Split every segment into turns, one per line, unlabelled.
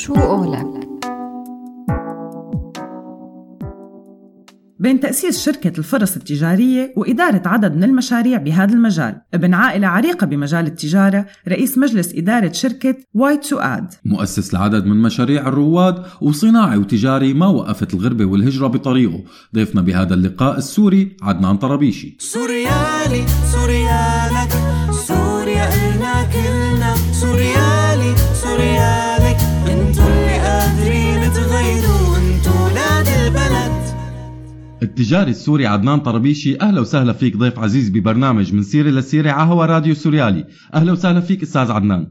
شو قولك؟ بين تأسيس شركة الفرص التجارية وإدارة عدد من المشاريع بهذا المجال ابن عائلة عريقة بمجال التجارة رئيس مجلس إدارة شركة وايت سؤاد
مؤسس لعدد من مشاريع الرواد وصناعي وتجاري ما وقفت الغربة والهجرة بطريقه. ضيفنا بهذا اللقاء السوري عدنان طرابيشي.
سوريالي سوريالك.
التجاري السوري عدنان طربيشي أهلا وسهلا فيك ضيف عزيز ببرنامج من سيره لسيره على هوا راديو سوريالي. أهلا وسهلا فيك أستاذ عدنان.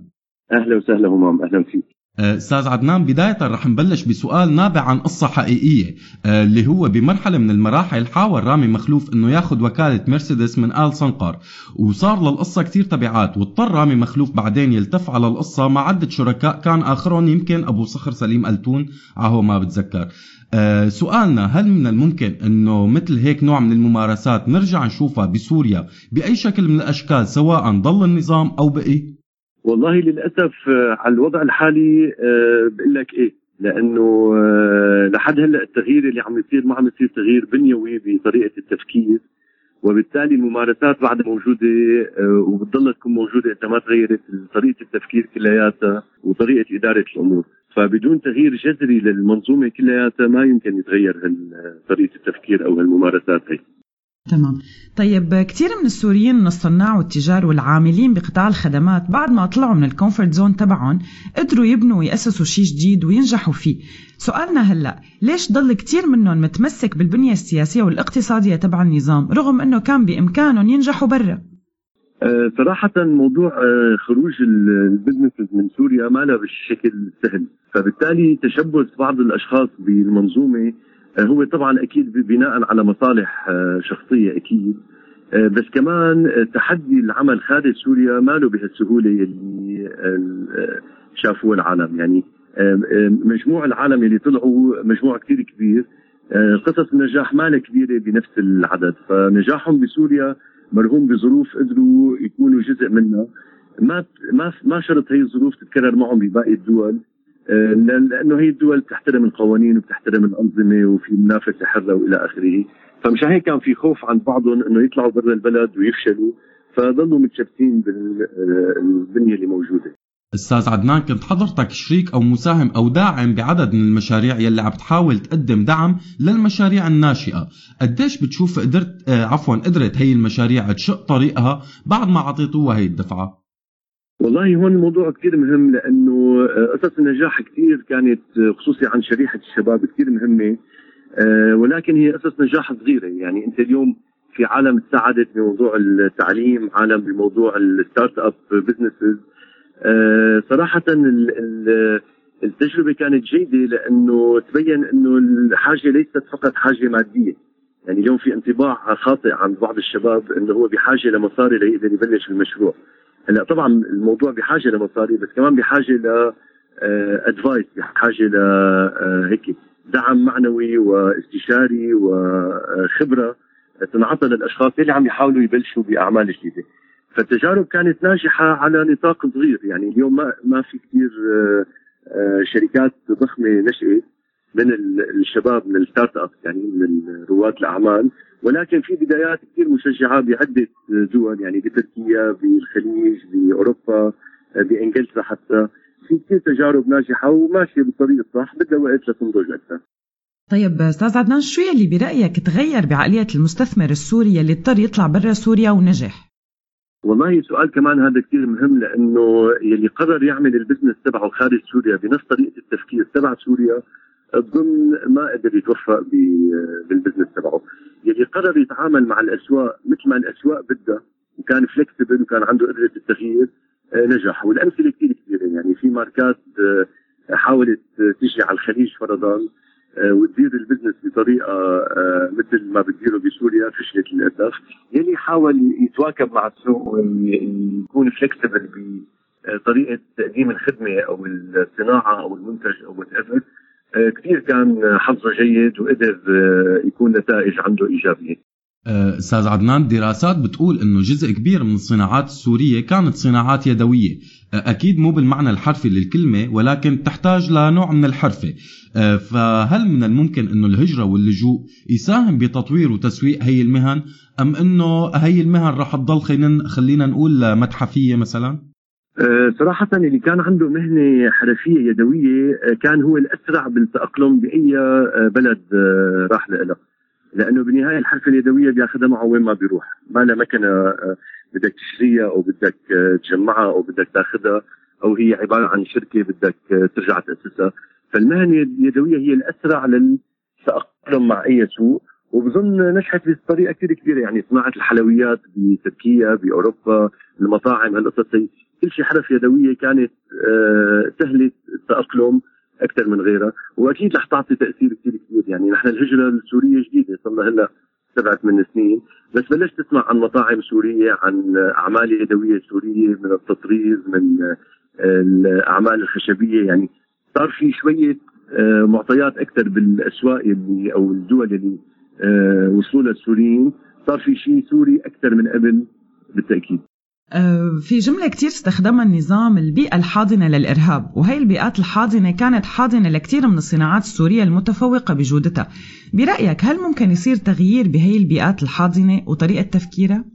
أهلا وسهلا همام أهلا فيك.
آه، أستاذ عدنان بداية رح نبلش بسؤال نابع عن قصة حقيقية آه، اللي هو بمرحلة من المراحل حاول رامي مخلوف إنه ياخذ وكالة مرسيدس من آل صنقر وصار للقصة كتير تبعات واضطر رامي مخلوف بعدين يلتف على القصة مع عدة شركاء كان آخرهم يمكن أبو صخر سليم ألتون عهو ما بتذكر. آه، سؤالنا هل من الممكن إنه مثل هيك نوع من الممارسات نرجع نشوفها بسوريا بأي شكل من الأشكال سواء ضل النظام أو بقي؟
والله للأسف آه، على الوضع الحالي آه، بقول لك إيه لأنه لحد هلأ التغيير اللي عم يصير ما عم يصير تغيير بنيوي بطريقة التفكير وبالتالي الممارسات بعدها موجودة وبتضلها تكون موجودة إنت ما تغيرت طريقة التفكير كلياتها وطريقة إدارة الأمور فبدون تغيير جذري للمنظومة كلياتها ما يمكن يتغير طريقه التفكير أو هالممارسات هي.
تمام. طيب كثير من السوريين من الصناع والتجار والعاملين بقطاع الخدمات بعد ما طلعوا من ال comfort zone تبعهم قدروا يبنوا ويأسسوا شيء جديد وينجحوا فيه. سؤالنا هلأ ليش ضل كثير منهم متمسك بالبنية السياسية والاقتصادية تبع النظام رغم إنه كان بإمكانهم ينجحوا برا؟
صراحة موضوع آه، خروج ال- البزنسز من سوريا ما له بالشكل السهل فبالتالي تشبث بعض الأشخاص بالمنظومة آه، هو طبعا أكيد بناء على مصالح آه، شخصية أكيد. آه، بس كمان آه، تحدي العمل خارج سوريا ما له بهالسهولة اللي آه، شافوه العالم. يعني آه، آه، مجموع العالم اللي طلعوا مجموع كثير كبير آه، قصص النجاح ما كبيرة بنفس العدد. فنجاحهم بسوريا مرهون بظروف قدروا يكونوا جزء منها. ما ما ما شرط هي الظروف تتكرر معهم بباقي الدول. آه، لأنه هي الدول بتحترم القوانين وبتحترم الأنظمة وفي منافسه حره وإلى آخره. فمشان هيك كان في خوف عند بعضهم إنه يطلعوا برا البلد ويفشلوا. فضلوا متشبثين بالبنيه اللي موجودة.
أستاذ عدنان كنت حضرتك شريك أو مساهم أو داعم بعدد من المشاريع يلي عم تحاول تقدم دعم للمشاريع الناشئة. قديش بتشوف قدرت آه عفوا قدرت هي المشاريع تشق طريقها بعد ما أعطيتوها هي الدفعة؟
والله هون الموضوع كثير مهم لأنه آه، قصص النجاح كثير كانت آه، خصوصي عن شريحة الشباب كثير مهمة آه، ولكن هي قصص نجاح صغيرة. يعني أنت اليوم في عالم تساعدت بموضوع التعليم عالم بموضوع ال startup businesses صراحة ال- ال- التجربة كانت جيدة لأنه تبين إنه الحاجة ليست فقط حاجة مادية. يعني اليوم في انطباع خاطئ عند بعض الشباب إنه هو بحاجة لمصاري ليقدر يبلش المشروع. هلأ طبعا الموضوع بحاجة لمصاري بس كمان بحاجة ل ادفايس بحاجة ل آه، هيك دعم معنوي واستشاري وخبرة تنعطى للأشخاص اللي عم يحاولوا يبلشوا بأعمال جديدة. فالتجارب كانت ناجحة على نطاق صغير. يعني اليوم ما ما في كثير آه، آه، شركات ضخمة نشأت من ال- الشباب من ال startup يعني من رواد الأعمال. ولكن في بدايات كثير مشجعة بعدة دول يعني بتركيا بالخليج بأوروبا بإنجلترا حتى. في كثير تجارب ناجحة وماشية بالطريق الصح بدها وقت لتنضج أكثر.
طيب أستاذ عدنان شو يلي برأيك تغير بعقلية المستثمر السوري يلي اضطر يطلع برا سوريا ونجح؟
والله سؤال كمان هذا كثير مهم لأنه يلي قرر يعمل ال business تبعه خارج سوريا بنفس طريقة التفكير تبع سوريا اظن ما قدر يتوفق بال business تبعه. يلي قرر يتعامل مع الأسواق مثل ما الأسواق بدها وكان flexible وكان عنده قدرة التغيير آه، نجح. والأمثلة كثير كثيره يعني في ماركات آه، حاولت آه، تجي على الخليج فرضا وتدير ال business بطريقة آه، مثل ما بتديره بسوريا فشلت للأسف. يلي حاول يتواكب مع السوق ويكون flexible بطريقة تقديم الخدمة أو الصناعة أو المنتج أو whatever كثير كان حظه جيد وقدر آه، يكون نتائج عنده إيجابية.
آه، أستاذ عدنان دراسات بتقول إنه جزء كبير من الصناعات السورية كانت صناعات يدوية. آه، أكيد مو بالمعنى الحرفي للكلمة ولكن تحتاج لنوع من الحرفة. آه، فهل من الممكن إنه الهجرة واللجوء يساهم بتطوير وتسويق هي المهن أم إنه هي المهن راح تضل خلينا نقول متحفية مثلا؟
صراحة اللي كان عنده مهنة حرفية يدوية كان هو الأسرع بالتأقلم بأي بلد راح له. لأنه بالنهاية الحرفه اليدوية بياخذها معه وين ما بيروح. ما لها مكنة آه، بدك تشتريها أو بدك آه، تجمعها أو بدك تاخذها أو هي عبارة عن شركة بدك آه، ترجع تأسسها. فالمهنة اليدوية هي الأسرع للتأقلم مع أي سوق. وبظن نجحت بطريقة كثير كبيرة. يعني صناعة الحلويات بتركيا بأوروبا المطاعم هالقصص كل شيء حرف يدوية كانت سهلة التأقلم. أكثر من غيرها. وأكيد رح تعطي تأثير كثير كبير. يعني نحن الهجرة السورية جديدة صار لها هلا سبعة ثمان سنين. بس بلشت تسمع عن مطاعم سورية عن أعمال يدوية سورية من التطريز من الأعمال الخشبية. يعني صار في شوية آه، معطيات أكثر بالأسواق اللي أو الدول اللي آه، وصلوا لها السوريين. صار في شيء سوري أكثر من قبل بالتأكيد.
آه، في جملة كتير استخدمها النظام البيئة الحاضنة للإرهاب وهي البيئات الحاضنة كانت حاضنة لكثير من الصناعات السورية المتفوقة بجودتها برأيك هل ممكن يصير تغيير بهي البيئات الحاضنة وطريقة تفكيرها؟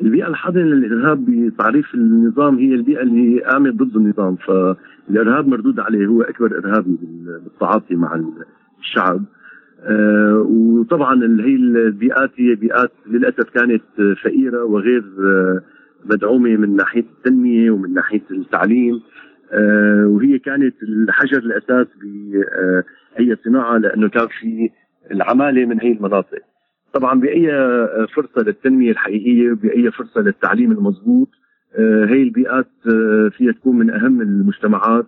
البيئة الحاضنة للإرهاب بتعريف النظام هي البيئة اللي قامت ضد النظام فالإرهاب مردود عليه هو أكبر إرهابي بالتعاطي مع الشعب آه وطبعا هي البيئات هي بيئات للأسف كانت فقيرة وغير آه مدعومة من ناحية التنمية ومن ناحية التعليم آه، وهي كانت الحجر الأساس باي صناعة لأنه كان في العمالة من هي المناطق. طبعا بأي فرصة للتنمية الحقيقية بأي فرصة للتعليم المضبوط آه، هي البيئات آه، فيها تكون من أهم المجتمعات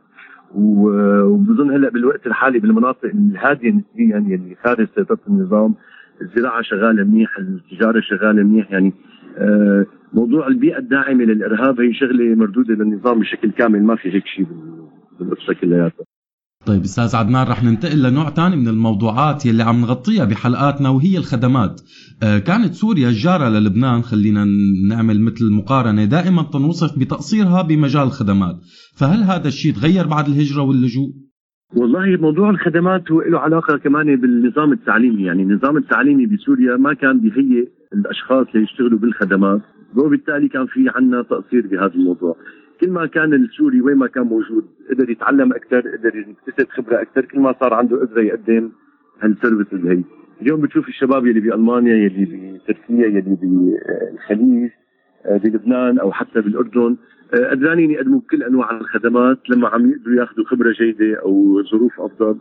وبظن هلأ بالوقت الحالي بالمناطق الهادية نسبيا يلي خارج سيطرة النظام الزراعة شغالة منيح، التجارة شغالة منيح يعني موضوع البيئة الداعمة للإرهاب هي شغلة مردودة للنظام بشكل كامل ما في هيك شيء بالقصة كلياتها
طيب أستاذ عدنان رح ننتقل لنوع ثاني من الموضوعات يلي عم نغطيها بحلقاتنا وهي الخدمات. آه، كانت سوريا جارة للبنان خلينا نعمل مثل مقارنة دائما تنوصف بتقصيرها بمجال الخدمات. فهل هذا الشيء تغير بعد الهجرة واللجوء؟
والله موضوع الخدمات هو له علاقة كمان بالنظام التعليمي. يعني النظام التعليمي بسوريا ما كان بيهيئ الأشخاص ليشتغلوا بالخدمات. وبالتالي كان في عنا تقصير بهذا الموضوع. كل ما كان السوري وين ما كان موجود قدر يتعلم أكثر قدر يكتسب خبرة أكثر كل ما صار عنده قدره يقدم هالسيرفيسز هي. اليوم بتشوف الشباب يلي بألمانيا يلي بتركيا يلي بالخليج بلبنان أو حتى بالأردن. آه، قدرانين يقدموا كل أنواع الخدمات لما عم يقدروا ياخذوا خبرة جيدة أو ظروف أفضل.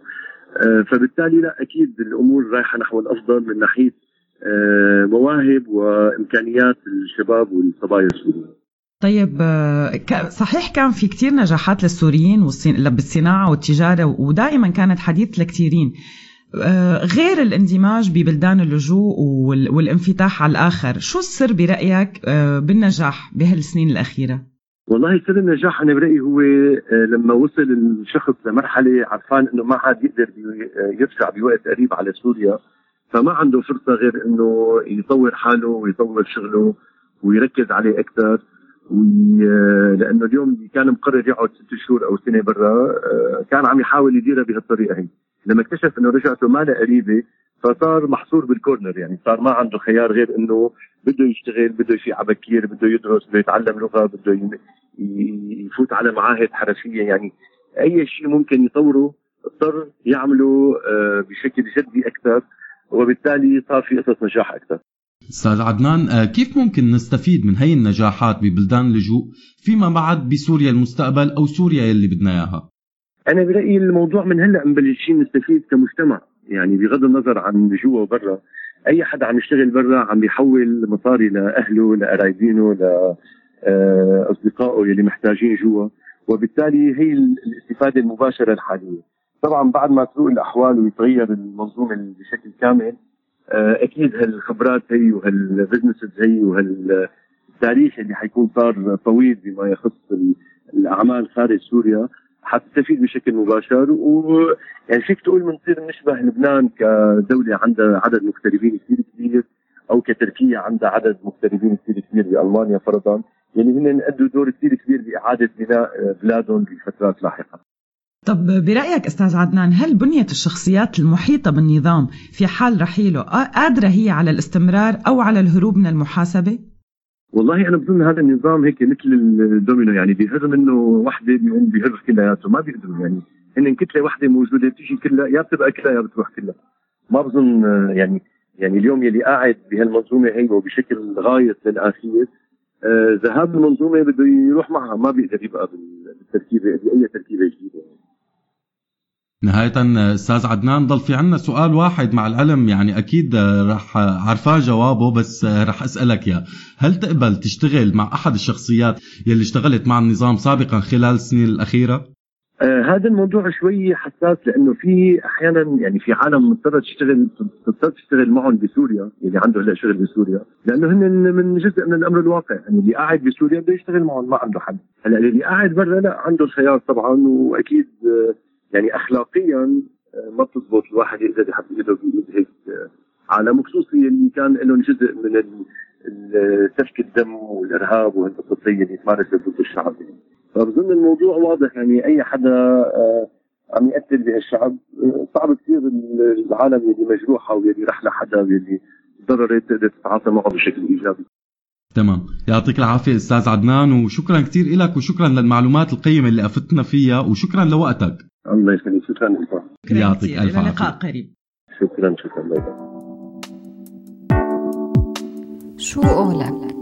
آه، فبالتالي لا أكيد الأمور رايحة نحو الأفضل من ناحية آه، مواهب وإمكانيات الشباب والصبايا السوريين.
طيب آه، صحيح كان في كتير نجاحات للسوريين بالصناعة والتجارة ودائما كانت حديث لكثيرين آه، غير الاندماج ببلدان اللجوء والانفتاح على الآخر. شو السر برأيك بالنجاح بهالسنين الأخيرة؟
والله سر النجاح أنا برأيي هو لما وصل الشخص لمرحلة عرفان أنه ما عاد يقدر يرجع بوقت قريب على سوريا فما عنده فرصة غير إنه يطور حاله ويطور شغله ويركز عليه أكثر. لأنه اليوم كان مقرر يقعد ست شهور أو سنة برا آه، كان عم يحاول يديرها بهالطريقة هي. لما اكتشف إنه رجعته ما لها قريبة فصار محصور بالكورنر يعني صار ما عنده خيار غير إنه بده يشتغل بده على بكير بده يدرس بده يتعلم لغة بده يفوت على معاهد حرفية يعني أي شيء ممكن يطوره اضطر يعمله آه، بشكل جدي أكثر وبالتالي صار في قصص نجاح أكثر
أستاذ عدنان آه، كيف ممكن نستفيد من هي النجاحات ببلدان اللجوء فيما بعد بسوريا المستقبل أو سوريا يلي بدنا إياها؟
أنا برأيي الموضوع من هلأ مبلشين نستفيد كمجتمع. يعني بغض النظر عن جوا وبرا أي حدا عم يشتغل برا عم بيحول مصاري لأهله لقرايبينه لاصدقائه يلي محتاجين جوا. وبالتالي هي الاستفادة المباشرة الحالية. طبعا بعد ما تروق الأحوال ويتغير المنظومة بشكل كامل آه، أكيد هالخبرات هي وهالبزنسز هي وهالتاريخ اللي حيكون صار طويل بما يخص الأعمال خارج سوريا. حتستفيد بشكل مباشر ويعني فيك تقول بنصير نشبه لبنان كدولة عندها عدد مغتربين كثير كبير أو كتركيا عندها عدد مغتربين كثير كبير بألمانيا فرضا يلي هن أدوا دور كثير كبير بإعادة بناء بلادهم بفترات لاحقة.
طب برأيك أستاذ عدنان هل بنية الشخصيات المحيطة بالنظام في حال رحيله قادرة هي على الاستمرار أو على الهروب من المحاسبة؟
والله أنا بظن هذا النظام هيك مثل الدومينو يعني بيهر منه وحدة بيقوم بيهر كلياته ما بيقدروا يعني هن كتلة وحدة موجودة بتيجي كلها يا بتبقى كلها يا بتروح كلها ما بظن يعني يعني اليوم يلي قاعد بهالمنظومة هي وبشكل غاية للاخير آه ذهاب المنظومة بده يروح معها ما بيقدر يبقى بالتركيبة بأي تركيبة جديدة يعني.
نهاية أستاذ عدنان ضل في عنا سؤال واحد مع العلم يعني أكيد رح عرفان جوابه بس رح أسألك إياه، هل تقبل تشتغل مع أحد الشخصيات يلي اشتغلت مع النظام سابقا خلال السنين الأخيرة؟
آه هذا الموضوع شوي حساس لأنه في أحيانا يعني في عالم مضطرة تشتغل تضطر تشتغل معهم بسوريا اللي عنده هلا شغل بسوريا لأنه هن من جزء من الأمر الواقع. يعني اللي قاعد بسوريا بده يشتغل معهم ما عنده حل هلأ اللي قاعد برا لا عنده الخيار طبعا وأكيد آه يعني اخلاقيا آه، ما بتزبط الواحد يقدر يحط ايده بايد هيك آه، عالم خصوصي اللي كان لهم جزء من سفك الدم والإرهاب والقصص اللي تمارست ضد الشعب يعني. فبظن الموضوع واضح يعني أي حدا آه، عم يقتل بهالشعب صعب كثير العالم اللي مجروحه واللي رح لحدا واللي ضررت تقدر تتعاطى معه بشكل إيجابي.
تمام يعطيك العافية أستاذ عدنان وشكرا كثير لك وشكرا للمعلومات القيمة اللي أفتنا فيها وشكرا لوقتك
الله يخليك شكرا لك.
يعطيك ألف عافية. لقاء قريب.
شكرا شكرا.
شو قولك